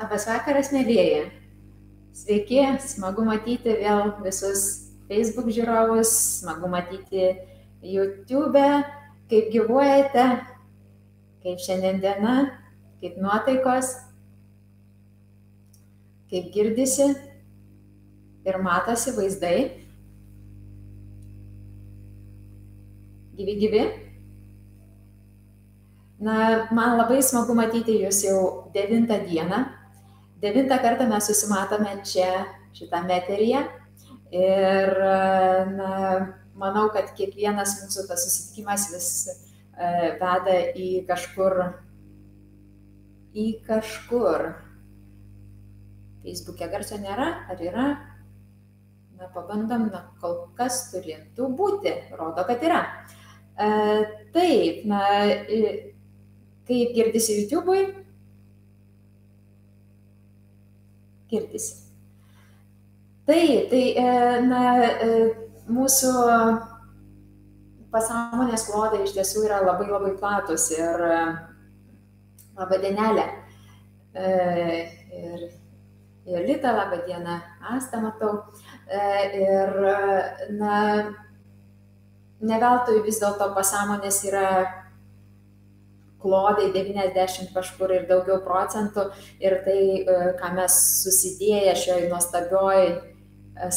Labas vakaras, mėlyjeji. Sveiki, smagu matyti vėl visus Facebook žiūrovus, smagu matyti YouTube, kaip gyvuojate, kaip šiandien diena, kaip nuotaikos, kaip girdisi ir matosi vaizdai. Gyvi gyvi. Na, man labai smagu matyti jūs jau devintą dieną devintą kartą mes susimatome čia šitame eteryje. Ir na, manau, kad kiekvienas mūsų tas susitikimas vis e, veda į kažkur, į kažkur. Facebook'e garso nėra, ar yra? Na, pabandom, na, kol kas turėtų būti, rodo, kad yra. E, taip, na, kaip girdisi YouTube'ui, girdisi. Tai, tai, e, na, e, mūsų pasąmonės klodai iš tiesų yra labai labai platus ir e, laba dienelė. Ir, ir Lita, laba diena, Asta matau. Ir, na, ne veltui vis dėlto pasąmonės yra klodai 90 kažkur ir daugiau procentų ir tai, e, ką mes susidėję šioj nuostabioj e,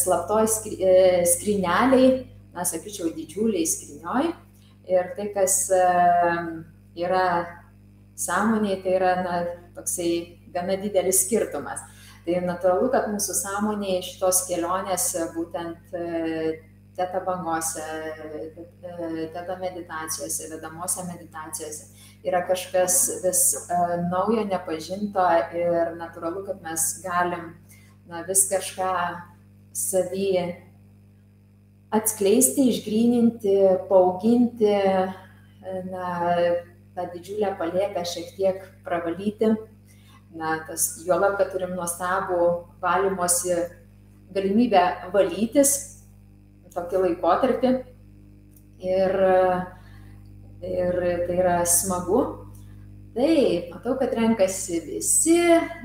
slaptoj e, skrineliai, na, sakyčiau, didžiuliai skrinioj ir tai, kas yra sąmoniai, tai yra, na, toksai gana didelis skirtumas. Tai natūralu, kad mūsų sąmonėje šitos kelionės būtent teta bangose, teta meditacijose, vedamose meditacijose yra kažkas vis uh, naujo, nepažinto ir natūralu, kad mes galim na, vis kažką savyje atskleisti, išgryninti, paauginti, na, tą didžiulę palėpę šiek tiek pravalyti. Na, tas juolab, kad turim nuostabų valymosi galimybę valytis tokį laikotarpį. Ir uh, ir tai yra smagu. Taip, matau, kad renkasi visi,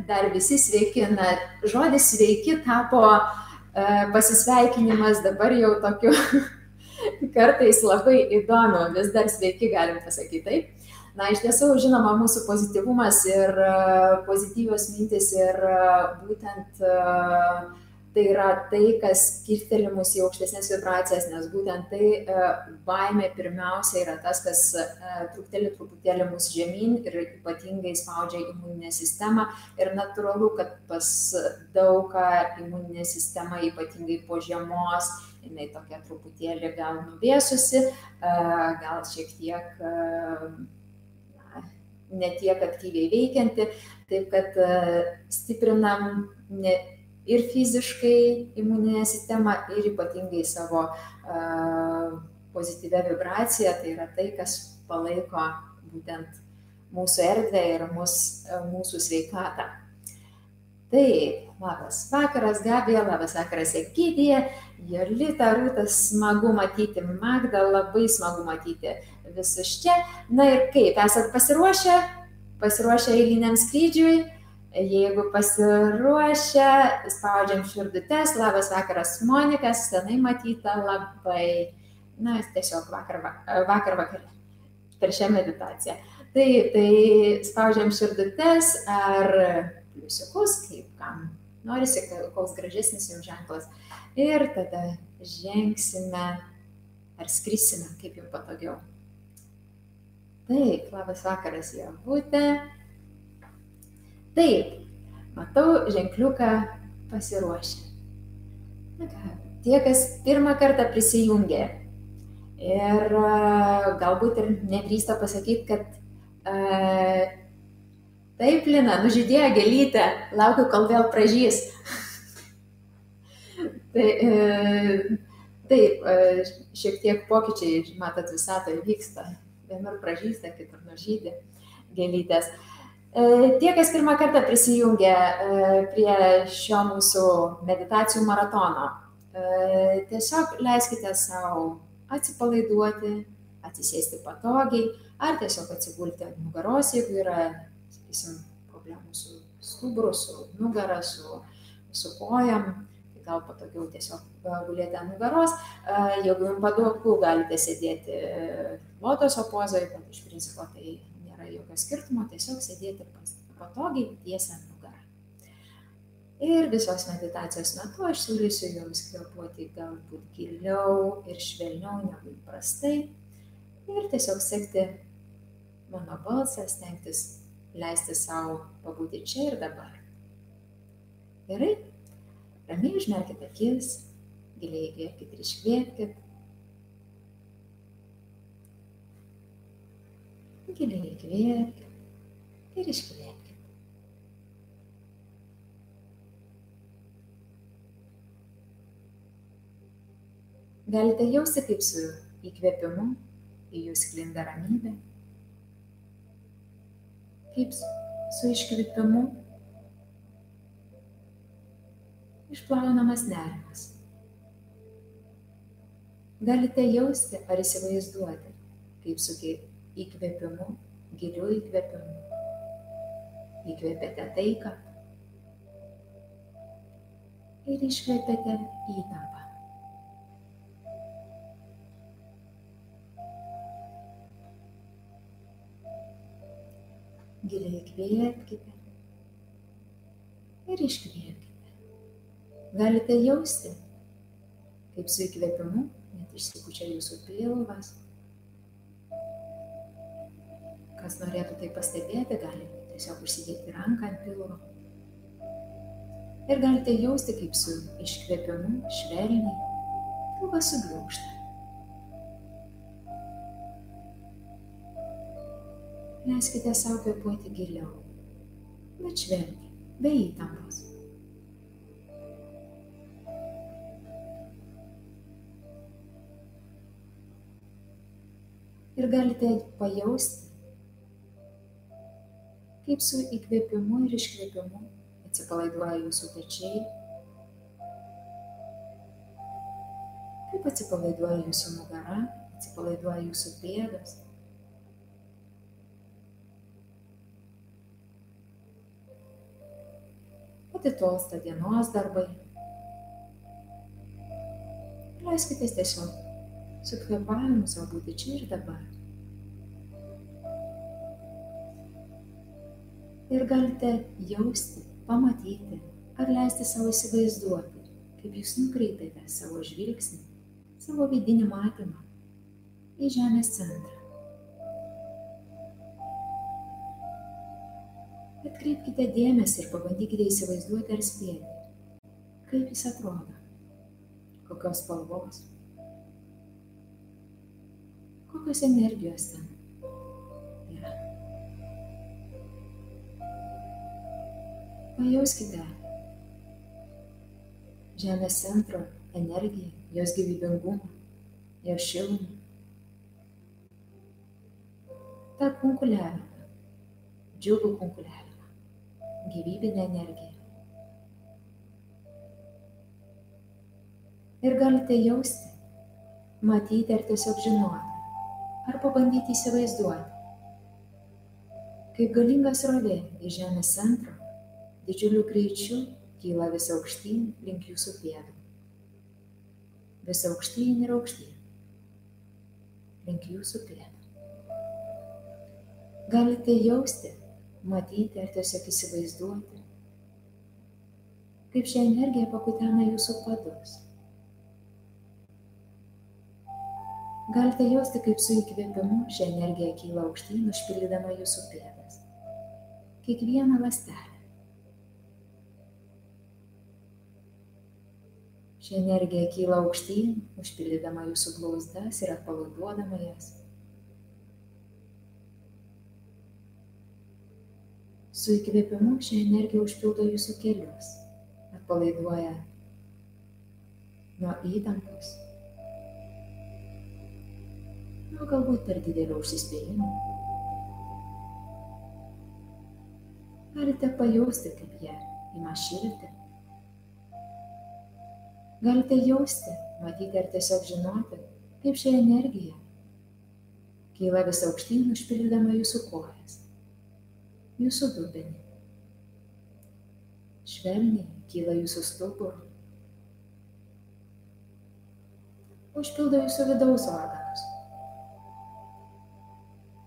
dar visi sveiki. Na, žodis sveiki tapo e, pasisveikinimas dabar jau tokiu kartais labai įdomu, vis dar sveiki galim pasakyti taip. Na, iš tiesų, žinoma, mūsų pozityvumas ir e, pozityvios mintis ir e, būtent uh, tai yra tai, kas kilteli mus į aukštesnės vibracijas, nes būtent tai e, baimė pirmiausia yra tas, kas e, truputėlį truputėlį mus žemyn ir ypatingai spaudžia imuninę sistemą. Ir natūralu, kad pas daugą imuninė sistema, ypatingai po žiemos, jinai tokia truputėlį gal nuvėsusi, e, gal šiek tiek ne tiek aktyviai veikianti, taip kad stiprinam ne, ir fiziškai imuninę sistemą, ir ypatingai savo uh, pozityvę vibraciją, tai yra tai, kas palaiko būtent mūsų erdvę ir mus, mūsų sveikatą. Taip, labas vakaras, Gabija, labas vakaras, Egidija, Jolita, Rūtas, smagu matyti, Magda, labai smagu matyti visus čia. Na ir kaip, esat pasiruošę, pasiruošę eiliniam skrydžiui? Jeigu pasiruošę, spaudžiam širdutes, labas vakaras Monika, senai matyta labai, na, tiesiog vakar, vakar vakarė per šią meditaciją. Tai, tai spaudžiam širdutes ar pliusiukus, kaip kam norisi, koks gražesnis jums ženklas. Ir tada žengsime ar skrisime, kaip jums patogiau. Taip, labas vakaras, Javutė. Taip, matau ženkliuką pasiruošę. Na ką, tie, kas pirmą kartą prisijungė ir galbūt ir nedrįsta pasakyti, kad uh, taip, Lina, nužydėjo gelytę, laukiu, kol vėl pražys. tai, uh, taip, šiek tiek pokyčiai, matot, visatoje vyksta. Vienur pražysta, kitur nužydė gėlytės. Uh, E, tie, kas pirmą kartą prisijungia e, prie šio mūsų meditacijų maratono, e, tiesiog leiskite savo atsipalaiduoti, atsisėsti patogiai ar tiesiog atsigulti ant nugaros, jeigu yra, sakysim, problemų su stuburu, su nugara, su, su kojam, tai gal patogiau tiesiog gulėti ant nugaros. Jeigu jums patogu, galite sėdėti lotoso pozoje, bet iš principo tai nėra jokio skirtumo, tiesiog sėdėti patogiai tiesiant nugarą. Ir visos meditacijos metu aš siūlysiu jums kvepuoti galbūt giliau ir švelniau negu įprastai. Ir tiesiog sekti mano balsą, stengtis leisti savo pabūti čia ir dabar. Gerai? Ramiai užmerkite akis, giliai įkvėpkite ir iškvėpkite. Giliai įkvėpkite ir iškvėpkite. Galite jausti, kaip su įkvėpimu į jūs klinda ramybė, kaip su iškvėpimu išplaunamas nerimas. Galite jausti ar įsivaizduoti, kaip su įkvėpimu, giliu įkvėpimu. Įkvėpėte taiką ir iškvėpėte įtampą. Giliai įkvėpkite ir iškvėpkite. Galite jausti, kaip su įkvėpimu net išsipučia jūsų pilvas. Kas norėtų tai pastebėti, gali tiesiog užsidėti ranką ant pilvo. Ir galite jausti, kaip su iškvėpimu švelniai pilvas sugliūkšta. Leiskite savo kvepuoti giliau, bet švelniai, be įtampos. Ir galite pajausti, kaip su įkvėpimu ir iškvėpimu atsipalaiduoja jūsų pečiai, kaip atsipalaiduoja jūsų nugara, atsipalaiduoja jūsų pėdas. atitolsta dienos darbai. Leiskite tiesiog su kvepavimu savo būti čia ir dabar. Ir galite jausti, pamatyti ar leisti savo įsivaizduoti, kaip jūs nukreipiate savo žvilgsnį, savo vidinį matymą į Žemės centrą. Atkreipkite dėmesį ir pabandykite įsivaizduoti ar spėti, kaip jis atrodo, kokios spalvos, kokios energijos ten Pajauskite Žemės centro energiją, jos gyvybingumą, jos šilumą. tą kunkuliavimą, džiugų kunkuliavimą gyvybinę energiją. Ir galite jausti, matyti ar tiesiog žinoti, ar pabandyti įsivaizduoti, kaip galinga srovė iš Žemės centro didžiuliu greičiu kyla vis aukštyn link jūsų pėdų. Vis aukštyn ir aukštyn link jūsų pėdų. Galite jausti, matyti ar tiesiog įsivaizduoti, kaip šią energiją pakutena jūsų padus. Galite jausti, kaip su įkvėpimu šią energiją kyla aukštyn, užpildydama jūsų pėdas. Kiekvieną lastelę. Ši energija kyla aukštyn, užpildydama jūsų blauzdas ir atpalaiduodama jas. Su įkvėpimu šią energiją užpildo jūsų kelius, atpalaiduoja nuo įtampos, nuo galbūt per didelio užsispėjimo. Galite pajausti, kaip jie ima šilti. Galite jausti, matyti ar tiesiog žinoti, kaip ši energija kyla vis aukštyn užpildydama jūsų kojas jūsų dubenį, švelniai kyla jūsų stuburu, užpildo jūsų vidaus organus.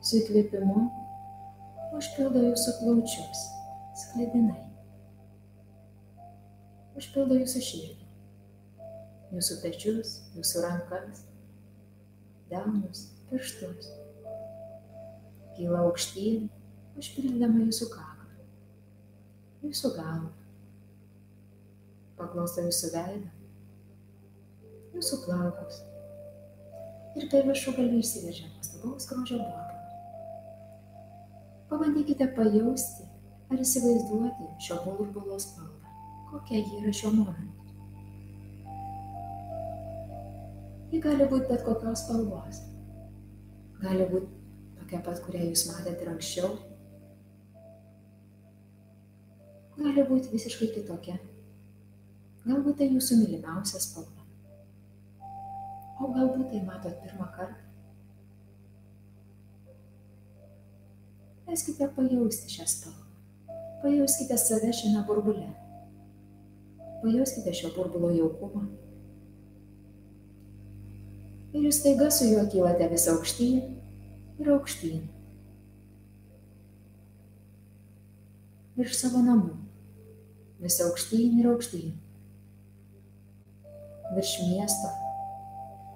Su įkvėpimu užpildo jūsų plaučius, sklidinai. Užpildo jūsų širdį, jūsų pečius, jūsų rankas, delnus, pirštus. Kyla aukštyn, užpildama jūsų kaklą, jūsų galvą. Paklauso jūsų veidą, jūsų plaukus. Ir per viršų galvi išsiveržia nuostabaus grožio burbulo. Pabandykite pajausti ar įsivaizduoti šio burbulo spalvą, kokia ji yra šiuo momentu. Ji gali būti bet kokios spalvos. Gali būti tokia pat, kurią jūs matėte ir anksčiau. Gali būti visiškai kitokia. Galbūt tai jūsų mylimiausia spalva o galbūt tai matot pirmą kartą. Leiskite pajausti šią spalvą. Pajauskite save šiame burbule. Pajauskite šio burbulo jaukumą. Ir jūs taiga su juo kylate vis aukštyn ir aukštyn. Virš savo namų. Vis aukštyn ir aukštyn. Virš miesto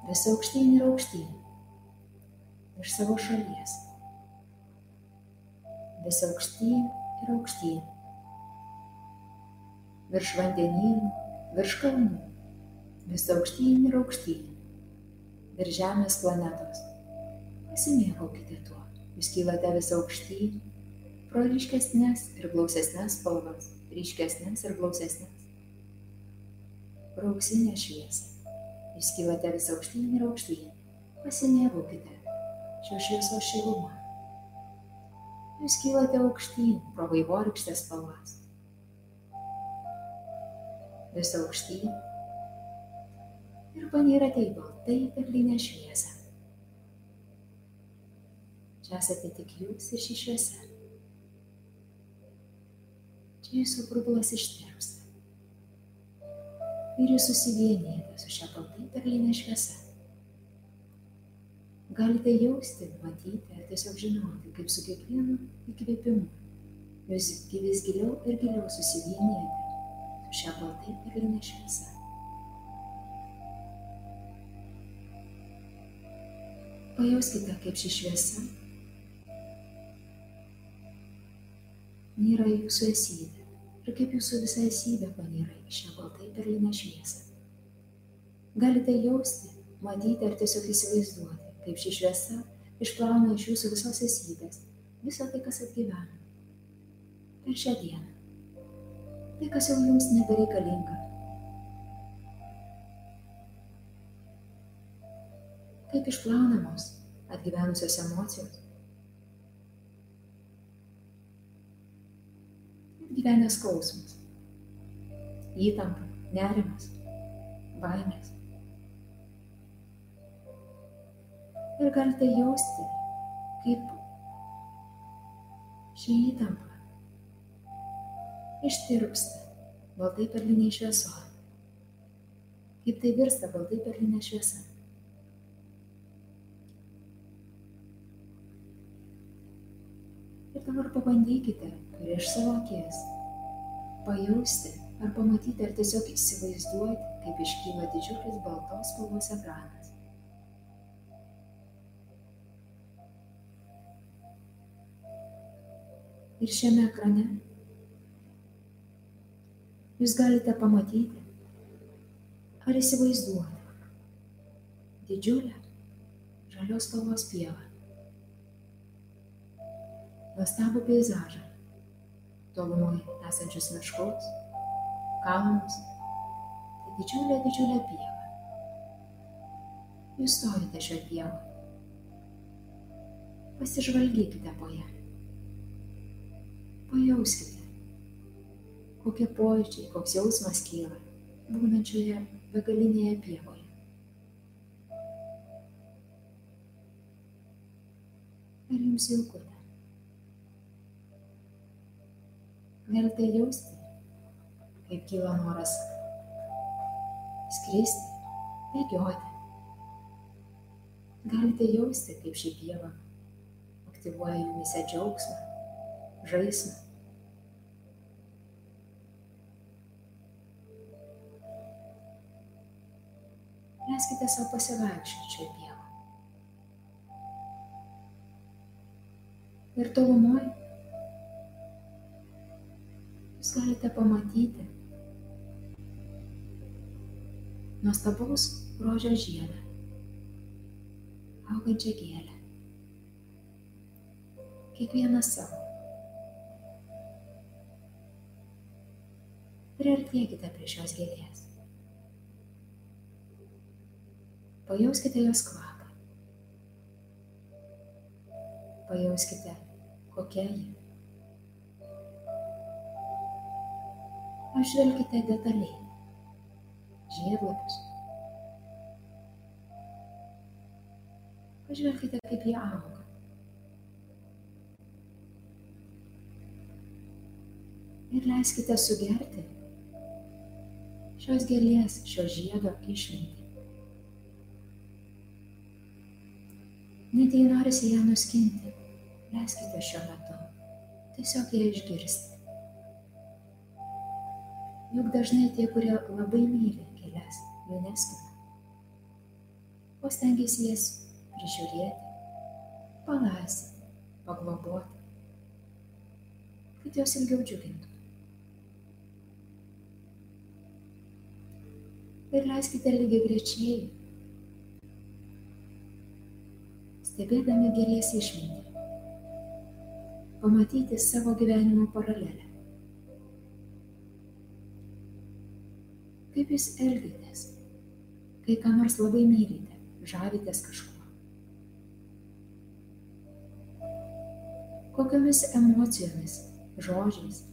vis aukštyn ir aukštyn, iš savo šalies, vis aukštyn ir aukštyn, virš vandenynų, virš kalnų, vis aukštyn ir aukštyn, virš Žemės planetos. Pasimėgaukite tuo, jūs kylate vis aukštyn, pro ryškesnės ir glausesnės spalvas, ryškesnės ir glausesnės, pro auksinę šviesą Jūs kylate vis aukštyn ir aukštyn. Pasimėgaukite šio šviesos šilumą. Jūs kylate aukštyn pro vaivorykštės spalvas. Vis aukštyn ir panyrate į baltai perlinę šviesą. Čia esate tik jūs ir ši šviesa. Čia jūsų burbulas ištirps ir jūs susivienijate su šia baltai perlinė šviesa. Galite jausti, matyti tiesiog žinoti, kaip su kiekvienu įkvėpimu jūs vis giliau ir giliau susivienijate su šia baltai perlinė šviesa. Pajauskite, kaip ši šviesa nėra jūsų esybė ir kaip jūsų visa esybė panyra į šią baltai perlinę šviesą. Galite jausti, matyti ar tiesiog įsivaizduoti, kaip ši šviesa išplauna iš jūsų visos esybės visą tai, kas atgyvena. Per šią dieną. Tai, kas jau jums nebereikalinga. Kaip išplaunamos atgyvenusios emocijos gyvenęs skausmas, įtampa, nerimas, baimės. Ir galite jausti, kaip ši įtampa ištirpsta baltai perliniai švieso. Kaip tai virsta baltai perlinė šviesa. Ir dabar pabandykite prieš savo akis pajausti ar pamatyti, ar tiesiog įsivaizduoti, kaip iškyla didžiulis baltos spalvos ekranas. Ir šiame ekrane jūs galite pamatyti ar įsivaizduoti didžiulę žalios spalvos pievą, nuostabų peizažą tolumoje esančius miškus, kalnus, tai didžiulė, didžiulė pieva. Jūs stovite šio pievo. Pasižvalgykite po ją. Pajauskite, kokie pojūčiai, koks jausmas kyla būnančioje begalinėje pievoje. Ar jums jauku? Galite jausti, kaip kyla noras skristi, bėgioti. Galite jausti, kaip ši pieva aktyvuoja jumise džiaugsmą, žaismą. Leiskite savo pasivaikščioti čia pievą. Ir tolumoje galite pamatyti nuostabaus grožio žiedą, augančią gėlę. Kiekvienas savo. Priartėkite prie šios gėlės. Pajauskite jos kvapą. Pajauskite, kokia ji. Apžvelkite detaliai žiedlapius. Pažvelkite, kaip jie auga. Ir leiskite sugerti šios gėlės, šio žiedo išmintį. Net jei norisi ją nuskinti, leiskite šiuo metu tiesiog ją išgirsti. Juk dažnai tie, kurie labai myli gėlės, jų neskina. O stengiasi jas prižiūrėti, palaisyti, pagloboti, kad jos ilgiau džiugintų. Ir leiskite lygiai grečiai stebėdami gėlės išmintį, pamatyti savo gyvenimo paralelę. Kaip jūs elgitės, kai ką nors labai mylite, žavitės kažkuo. Kokiamis emocijomis, žodžiais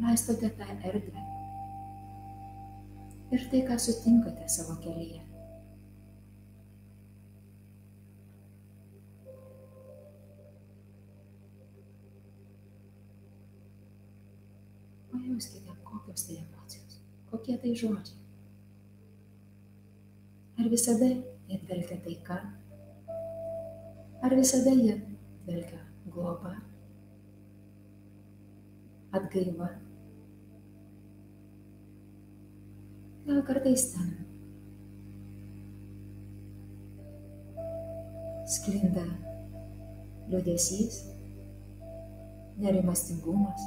laistote tą erdvę ir tai, ką sutinkate savo kelyje. Pajauskite, kokios tai emocijos, kokie tai žodžiai. Ar visada jie dvelkia taika? Ar visada jie dvelkia globa? Atgaiva? Gal kartais ten sklinda liūdėsys, nerimastingumas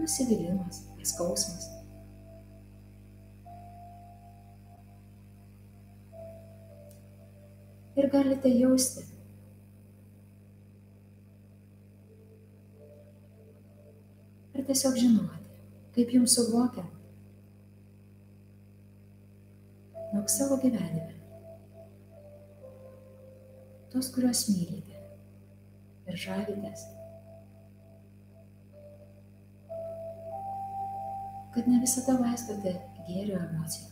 nusivylimas, skausmas. Ir galite jausti, ar tiesiog žinoti, kaip jums suvokia, jog savo gyvenime tos, kuriuos mylite ir žavitės, kad ne visada laistote gėrio emocijom ar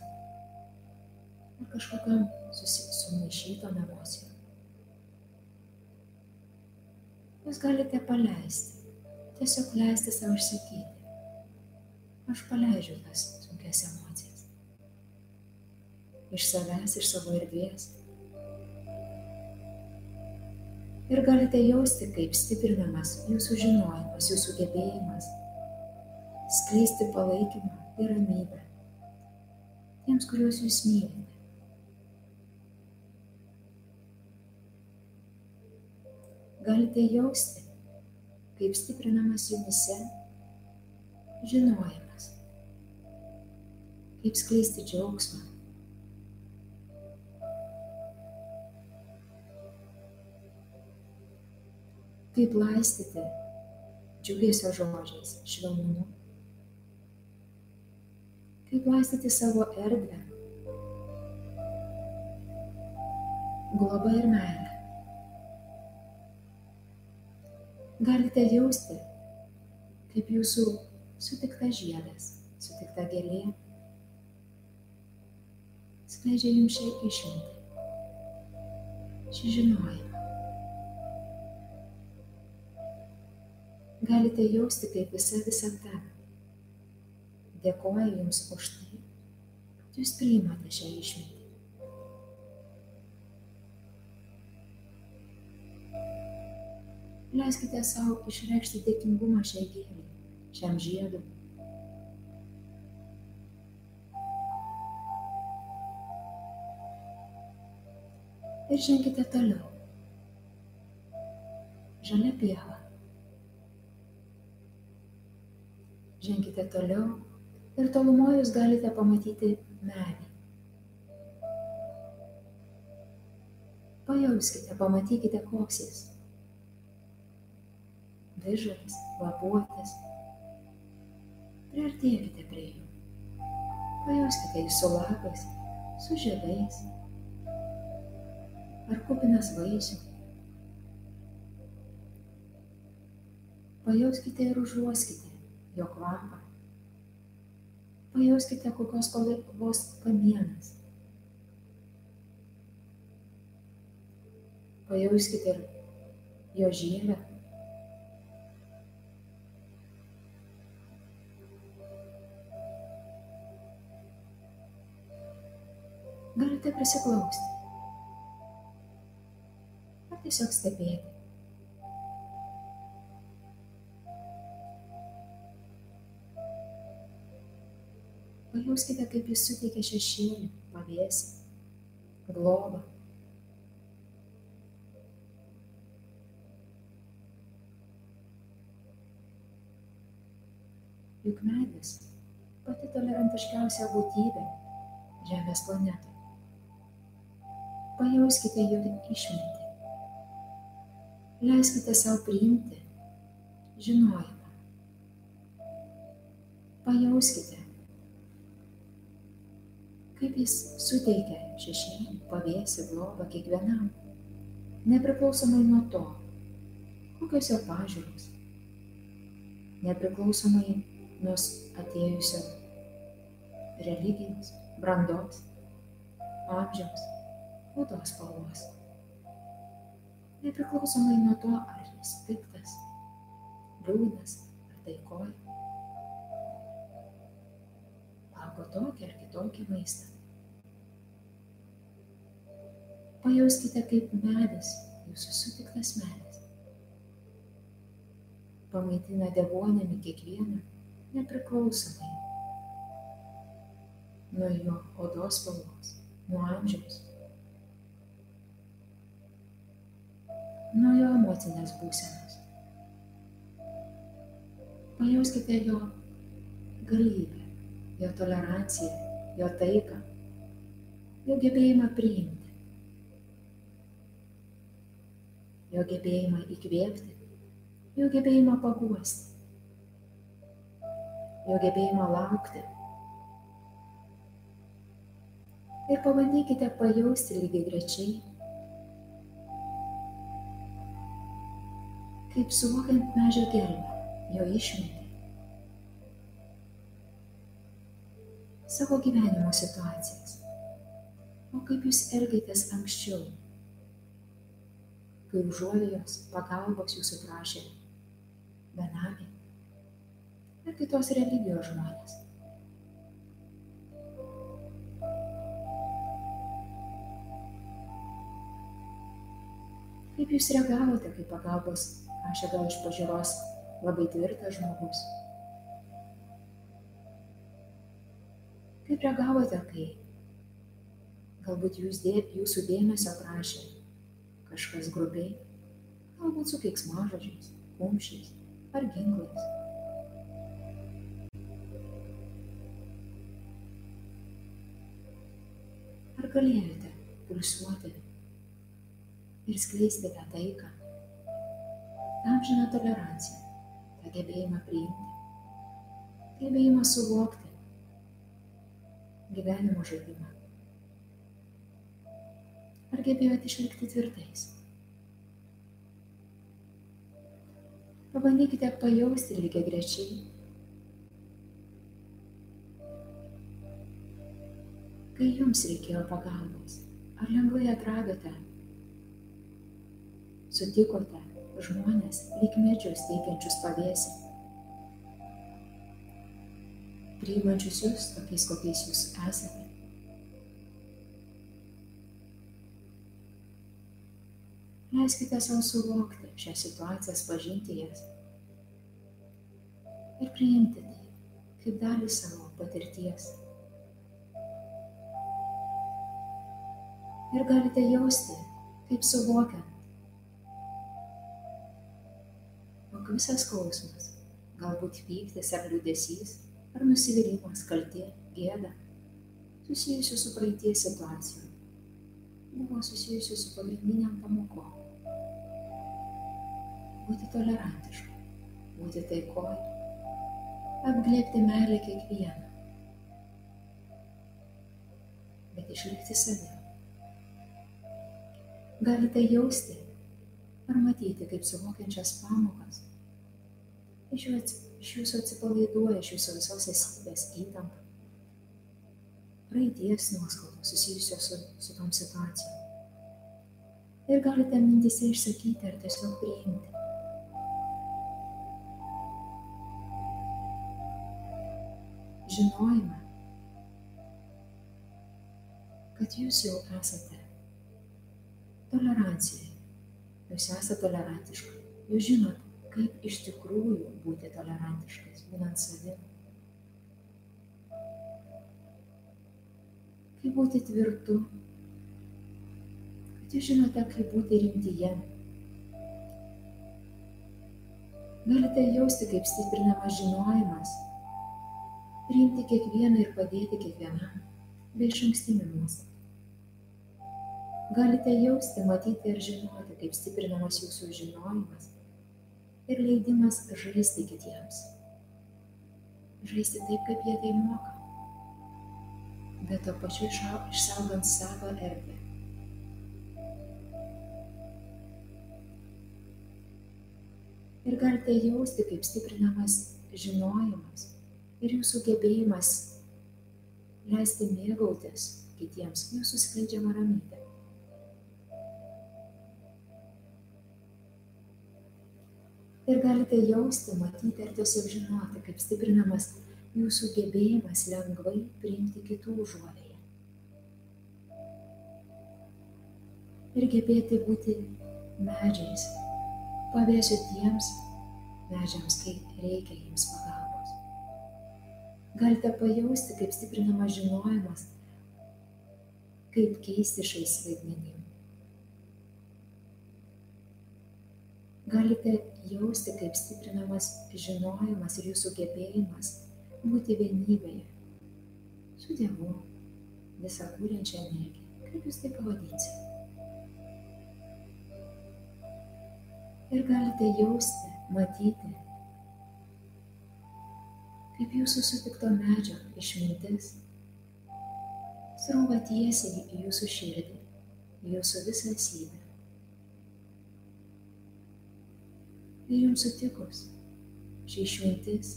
kažkokiam sumaišytom emocijom. Jūs galite paleisti, tiesiog leisti savo išsakyti. Aš paleidžiu tas sunkias emocijas. Iš savęs, iš savo erdvės. Ir galite jausti, kaip stiprinamas jūsų žinojimas, jūsų gebėjimas skleisti palaikymą ir ramybę tiems, kuriuos jūs mylite. Galite jausti, kaip stiprinamas jumise žinojimas, kaip skleisti džiaugsmą. Kaip laistyti džiugesio žodžiais, švelnumu kaip laistyti savo erdvę, globą ir meilę. Galite jausti, kaip jūsų sutikta žiedas, sutikta gėlė skleidžia jums šią išmintį, šį žinojimą. Galite jausti, kaip visa visata dėkoja Jums už tai, kad Jūs priimate šią išmintį. Leiskite savo išreikšti dėkingumą šiai gėliai, šiam žiedui. Ir ženkite toliau. Žalia pieva. Ženkite toliau ir tolumoje jūs galite pamatyti medį. Pajauskite, pamatykite, koks jis. Vižas, lapuotis. Priartėkite prie jų. Pajauskite jį su lapais, su žiedais. Ar kupinas vaisių. Pajauskite ir užuoskite jo kvapą. Pajauskite, kokios spalvos kamienas. Pajauskite ir jo žievę. Galite prisiklausti. Ar tiesiog stebėti. Pajauskite, kaip jis suteikia šešėlį, pavėsį, globą. Juk medis pati tolerantiškiausia būtybė Žemės planetoje. Pajauskite jo išmintį. Leiskite savo priimti žinojimą. Pajauskite, kaip jis suteikia šešėlį, pavėsį, globą kiekvienam, nepriklausomai nuo to, kokios jo pažiūros, nepriklausomai nuo atėjusio religijos, brandos, amžiaus, odos spalvos. Nepriklausomai nuo to, ar jis piktas, liūdnas ar taikoja. Valgo tokį ar kitokį maistą. Pajauskite, kaip medis, jūsų sutiktas medis, pamaitina degonėmi kiekvieną nepriklausomai nuo jo odos spalvos, nuo amžiaus, nuo jo emocinės būsenos. Pajauskite jo galybę, jo toleranciją, jo taiką, jo gebėjimą priimti. jo gebėjimą įkvėpti, jo gebėjimą paguosti, jo gebėjimą laukti. Ir pabandykite pajausti lygiai grečiai, kaip suvokiant medžio gelbę, jo išmintį, savo gyvenimo situacijas, o kaip jūs elgėtės anksčiau? Kai užuovėjos pagalbos jūsų prašė benamiai ir kitos religijos žmonės. Kaip jūs reagavote, kai pagalbos prašė gal iš pažiūros labai tvirtas žmogus? Kaip reagavote, kai galbūt jūs dė, jūsų dėmesio prašė kažkas grubiai, galbūt su keiksmažodžiais, kumščiais ar ginklais. Ar galėjote pulsuoti ir skleisti tą taiką, amžiną toleranciją, tą gebėjimą priimti, gebėjimą suvokti gyvenimo žaidimą? Ar gebėjote išlikti tvirtais? Pabandykite pajausti lygiai grečiai. Kai jums reikėjo pagalbos, ar lengvai atradote, sutikote žmonės lyg medžius teikiančius pavėsį? priimančius jūs tokiais, kokiais jūs esate. Leiskite savo suvokti šią situaciją, pažinti jas ir priimti tai kaip dalį savo patirties. Ir galite jausti, kaip suvokiant, visas skausmas, galbūt pyktis ar liūdėsys, ar nusivylimas, kaltė, gėda, susijusiu su praeities situacijom, buvo susijusiu su pagrindiniam pamokom. Būti tolerantišku, būti taikoje, apglėbti meilę kiekvieną, bet išlikti savimi. Galite jausti ar matyti kaip suvokiančias pamokas. Iš, jūsų atsipalaiduoja iš jūsų visos esybės įtampa, praeities nuoskaudų susijusios su, su tom situacijom. Ir galite mintise išsakyti ar tiesiog priimti. Žinojimą, kad jūs jau esate tolerancijai jūs esate tolerantiška, jūs žinot, kaip iš tikrųjų būti tolerantiškais, būnant savim. Kaip būti tvirtu, kad jūs žinote, kaip būti rimtyje. Galite jausti, kaip stiprinamas žinojimas, priimti kiekvieną ir padėti kiekvienam, be iš ankstinių nuostatų. Galite jausti, matyti ir žinoti, kaip stiprinamas jūsų žinojimas ir leidimas žaisti kitiems. Žaisti taip, kaip jie tai moka, bet to pačiu išsaugant savo erdvę. Ir galite jausti, kaip stiprinamas žinojimas ir jūsų gebėjimas leisti mėgautis kitiems jūsų skleidžiamą ramybę. Ir galite jausti, matyti ir tiesiog žinoti, kaip stiprinamas jūsų gebėjimas lengvai priimti kitų užuovėją. Ir gebėti būti medžiais, pavėsiu tiems medžiams, kai reikia jiems pagalbos. Galite pajausti, kaip stiprinamas žinojimas, kaip keisti šiais vaidmenim. Galite jausti, kaip stiprinamas žinojimas ir jūsų gebėjimas būti vienybėje su Dievu, visą kūrenčią energiją, kaip jūs tai pavadinsite. Ir galite jausti, matyti, kaip jūsų sutikto medžio išmintis srūva tiesiai į jūsų širdį, į jūsų visą esybę. Ir jums sutikus ši išmintis,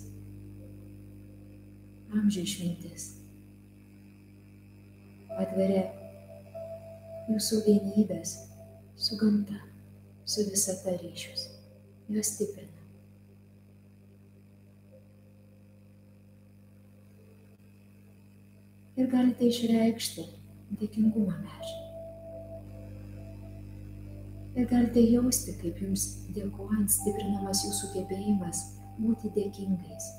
amžių išmintis, atveria jūsų vienybės su gamta, su visata ryšius, juos stiprina. Ir galite išreikšti dėkingumą mežiai ir galite jausti, kaip jums dėkojant stiprinamas jūsų gebėjimas būti dėkingais.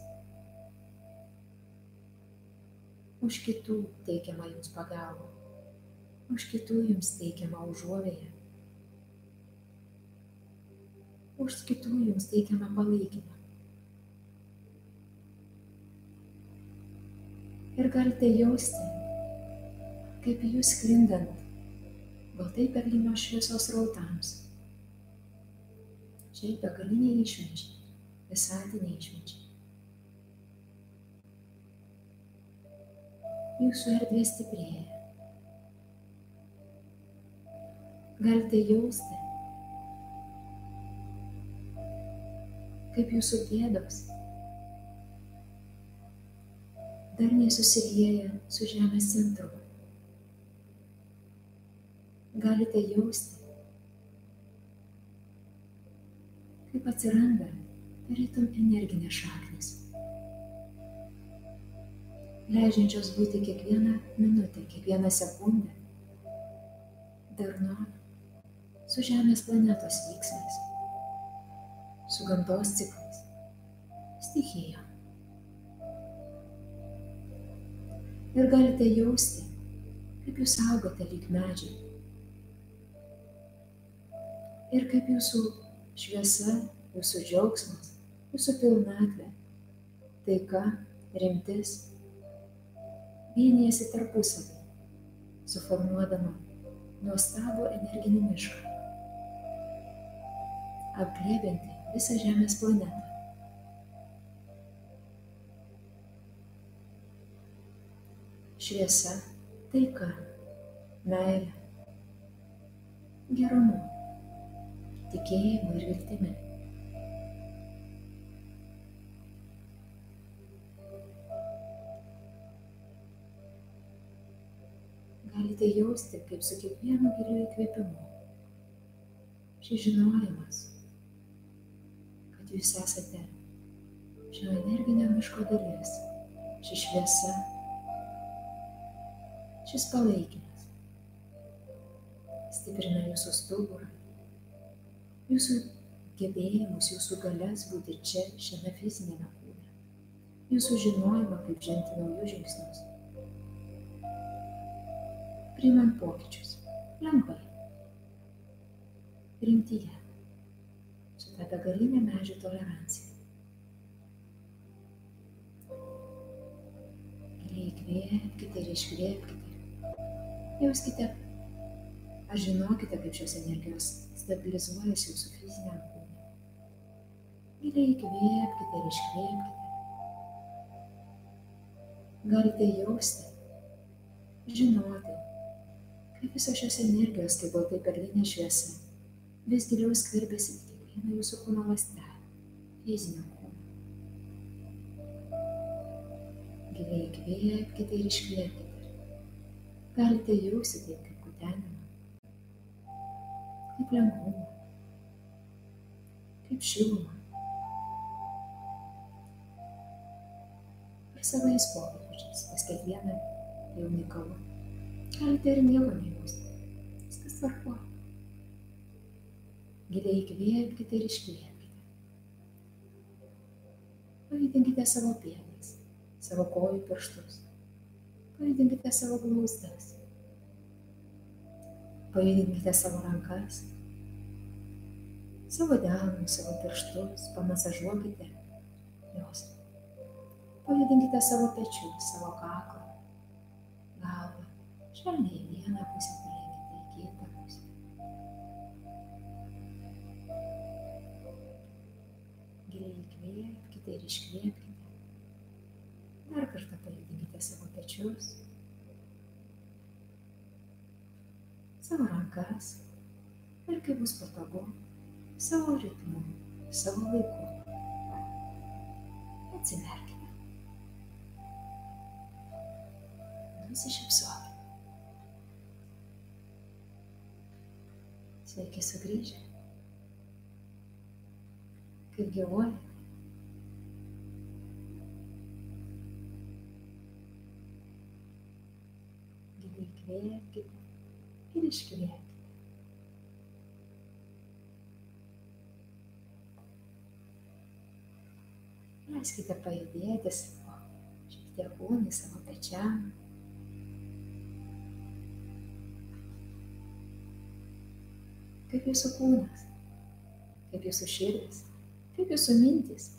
Už kitų teikiamą jums pagalbą, už kitų jums teikiamą užuovėją, už kitų jums teikiamą palaikymą. Ir galite jausti, kaip jūs sklindant baltai perlinio šviesos rautams. Šiai begaliniai išminčiai, visatiniai išminčiai. Jūsų erdvė stiprėja. Galite jausti, kaip jūsų pėdos darniai susilieja su žemės centru galite jausti, kaip atsiranda tarytum energinės šaknis. leidžiančios būti kiekvieną minutę, kiekvieną sekundę darnu su Žemės planetos vyksmais, su gamtos ciklais, stichija. Ir galite jausti, kaip jūs augote lyg medžiai. Ir kaip jūsų šviesa, jūsų džiaugsmas, jūsų pilnatvė, taika, rimtis vienijasi tarpusavį, suformuodama nuostabų energinį mišką, apglėbinti visą Žemės planetą. Šviesa, taika, meilė, gerumu, tikėjimu ir viltimi. galite jausti, kaip su kiekvienu giliu įkvėpimu. Šis žinojimas, kad jūs esate šio energinio miško dalis, ši šviesa, šis palaikymas stiprina jūsų stuburą, jūsų gebėjimus, jūsų galės būti čia, šiame fizinėme kūne, jūsų žinojimą, kaip žengti naujus žingsnius priimant pokyčius. Lengvai. Rimtyje. Su ta begalinė medžių tolerancija. Įkvėpkite ir iškvėpkite. Jauskite, ar žinokite, kaip šios energijos stabilizuojasi jūsų fiziniam kūnui. Giliai įkvėpkite ir iškvėpkite. Galite jausti, žinoti, kaip visos šios energijos, kaip baltai perlinė šviesa, vis giliau skverbiasi į kiekvieną jūsų kūno lastelę, fizinio kūno. Giliai įkvėpkite ir iškvėpkite. Galite jausti tai kaip kutenimą, kaip lengvumą, kaip šilumą. Ir savais pokyčiais pas kiekvieną tai unikalu. Galite ir nieko nejausti. Viskas tvarko. Giliai įkvėpkite ir iškvėpkite. Pavydinkite savo pėdas, savo kojų pirštus. Pavydinkite savo glausdas. Pavydinkite savo rankas, savo delnus, savo pirštus, pamasažuokite juos. Pavydinkite savo pečius, savo kaklą, galvą švelniai į vieną pusę palenkite į kitą pusę. Giliai įkvėpkite ir iškvėpkite. Dar kartą pajudinkite savo pečius, savo rankas ir kai bus patogu, savo ritmu, savo laiku. Atsimerkite. Nusišypsokite. Sveiki sugrįžę. Kaip gyvuojate? Giliai kvėpkite ir iškvėpkite. Leiskite pajudėti savo šiek tiek kūnį, savo pečiam. kaip jūsų kūnas, kaip jūsų širdis, kaip jūsų mintis.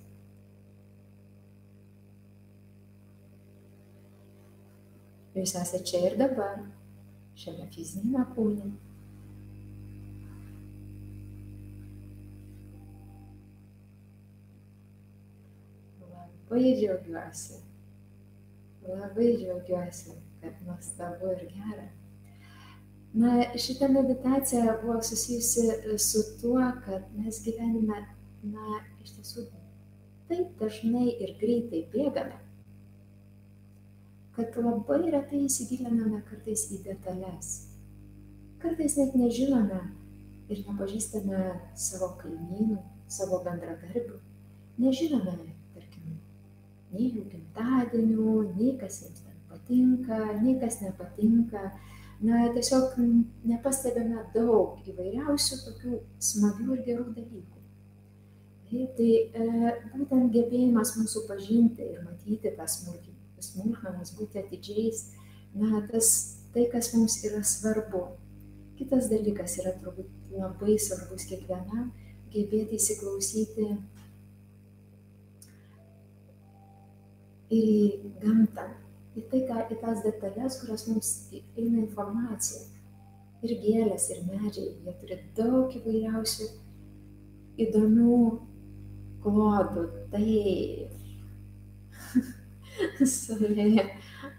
Jūs esate čia ir dabar, šiame fizinėme kūne. Labai džiaugiuosi, labai džiaugiuosi, kad nuostabu ir gera. Na, šita meditacija buvo susijusi su tuo, kad mes gyvenime, na, iš tiesų taip dažnai ir greitai bėgame, kad labai retai įsigiliname kartais į detalės. Kartais net nežinome ir nepažįstame savo kaimynų, savo bendradarbių, nežinome, tarkim, nei jų gimtadienių, nei kas jiems ten patinka, nei kas nepatinka. Na, tiesiog nepastebėme daug įvairiausių tokių smagių ir gerų dalykų. Tai, e, būtent gebėjimas mūsų pažinti ir matyti tas smulkmenas, būti atidžiais, na, tas, tai, kas mums yra svarbu. Kitas dalykas yra turbūt labai svarbus kiekvienam, gebėti įsiklausyti ir į gamtą, į tai, ką, į tas detalės, kurios mums eina informacija. Ir gėlės, ir medžiai, jie turi daug įvairiausių įdomių klodų. Tai, Savėje,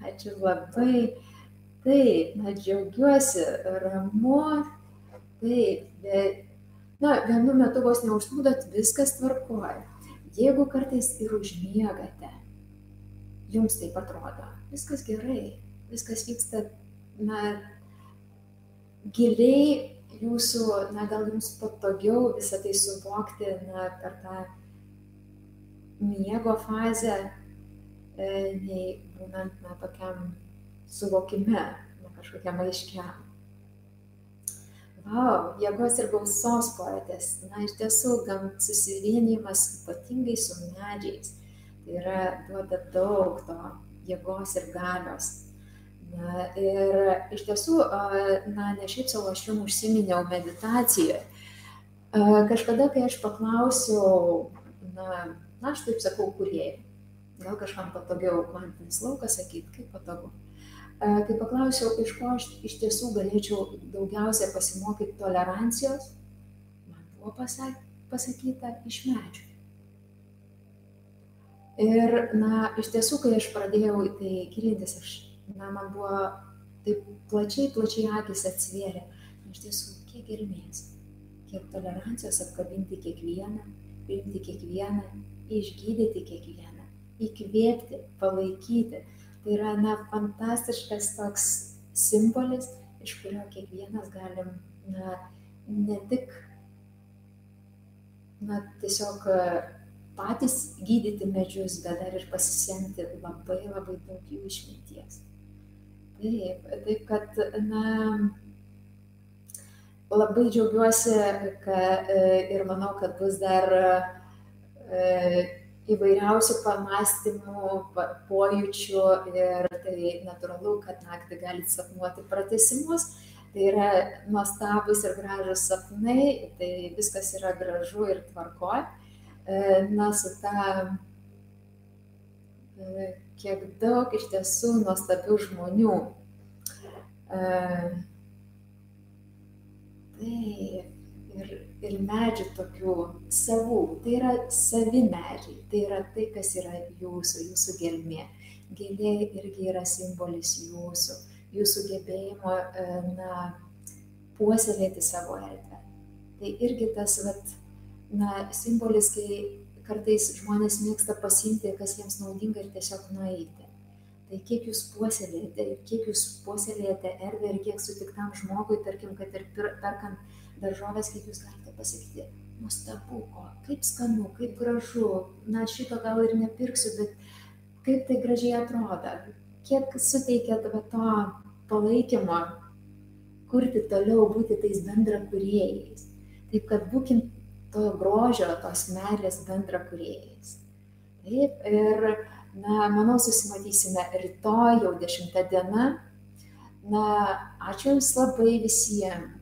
ačiū labai. Taip, na, džiaugiuosi, ramu, taip, bet, na, vienu metu vos neužsnūdot, viskas tvarkoja. Jeigu kartais ir užmiegate, jums taip atrodo. Viskas gerai, viskas vyksta, na, giliai jūsų, na, gal jums patogiau visą tai suvokti, na, per tą miego fazę, nei būnant, na, tokiam suvokime, na, kažkokiam aiškiam. Wow, jėgos ir gausos poetės. Na, iš tiesų, gam susivienimas ypatingai su medžiais Tai yra duoda daug to jėgos ir galios. Na, ir iš tiesų, na, ne šiaip savo aš jums užsiminiau meditacijoje. Kažkada, kai aš paklausiau, na, na aš taip sakau, kurie, gal kažkam patogiau kvantinis laukas sakyti, kaip patogu. Kai paklausiau, iš ko aš iš tiesų galėčiau daugiausia pasimokyti tolerancijos, man buvo pasakyta iš medžių. Ir, na, iš tiesų, kai aš pradėjau į tai gilintis, aš, na, man buvo taip plačiai, plačiai akis atsivėrė. Iš tiesų, kiek gelmės, kiek tolerancijos apkabinti kiekvieną, priimti kiekvieną, išgydyti kiekvieną, įkvėpti, palaikyti. Tai yra, na, fantastiškas toks simbolis, iš kurio kiekvienas galim, na, ne tik, na, tiesiog patys gydyti medžius, bet dar ir pasisemti labai labai daug jų išminties. Taip, taip kad, na, labai džiaugiuosi kad, ir manau, kad bus dar e, įvairiausių pamastymų, pojūčių ir tai natūralu, kad naktį galite sapnuoti pratesimus. Tai yra nuostabus ir gražus sapnai, tai viskas yra gražu ir tvarkoja E, na, su ta, e, kiek daug iš tiesų nuostabių žmonių. E, taip, ir, ir medžių tokių savų, tai yra savi medžiai, tai yra tai, kas yra jūsų, jūsų gelmė. Gėlė irgi yra simbolis jūsų, jūsų gebėjimo, na, puoselėti savo erdvę. Tai irgi tas, vat, na, simbolis, kai kartais žmonės mėgsta pasimti, kas jiems naudinga ir tiesiog nueiti. Tai kiek jūs puoselėjate, kiek jūs puoselėjate erdvę ir kiek sutiktam žmogui, tarkim, kad ir perkant daržovės, kaip jūs galite pasakyti, nuostabu, kaip skanu, kaip gražu, na šito gal ir nepirksiu, bet kaip tai gražiai atrodo, kiek suteikėt va to palaikymo kurti toliau, būti tais bendra kuriejais. Taip kad būkim to grožio, tos meilės bendra kuriejais. Taip, ir, na, manau, susimatysime rytoj, jau 10 diena. Na, ačiū Jums labai visiems,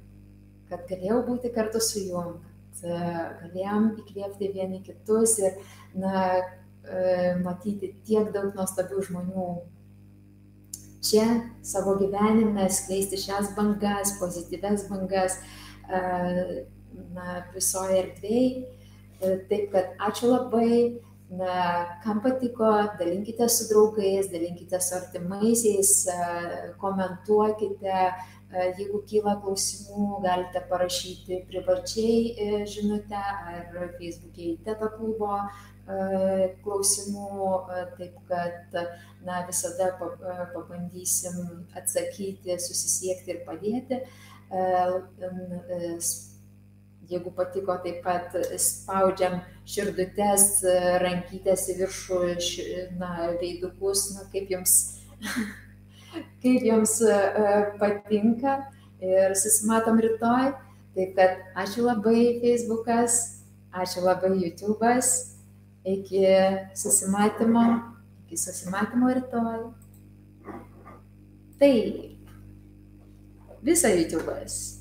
kad galėjau būti kartu su Jum, kad e, galėjom įkvėpti vieni kitus ir, na, e, matyti tiek daug nuostabių žmonių čia savo gyvenime, skleisti šias bangas, pozityves bangas, e, na, visoje erdvėje. Taip kad ačiū labai, na, kam patiko, dalinkite su draugais, dalinkite su artimaisiais, komentuokite, jeigu kyla klausimų, galite parašyti privačiai e, žinutę ar Facebook'e į Teta klubo e, klausimų, taip kad na, visada pabandysim atsakyti, susisiekti ir padėti. E, Jeigu patiko, taip pat spaudžiam širdutes, rankytės į viršų, na, veidukus, na, kaip jums, kaip jums patinka. Ir susimatom rytoj. Taip kad ačiū labai Facebookas, ačiū labai YouTube'as. Iki susimatymo, iki susimatymo rytoj. Taip, visa YouTube'as.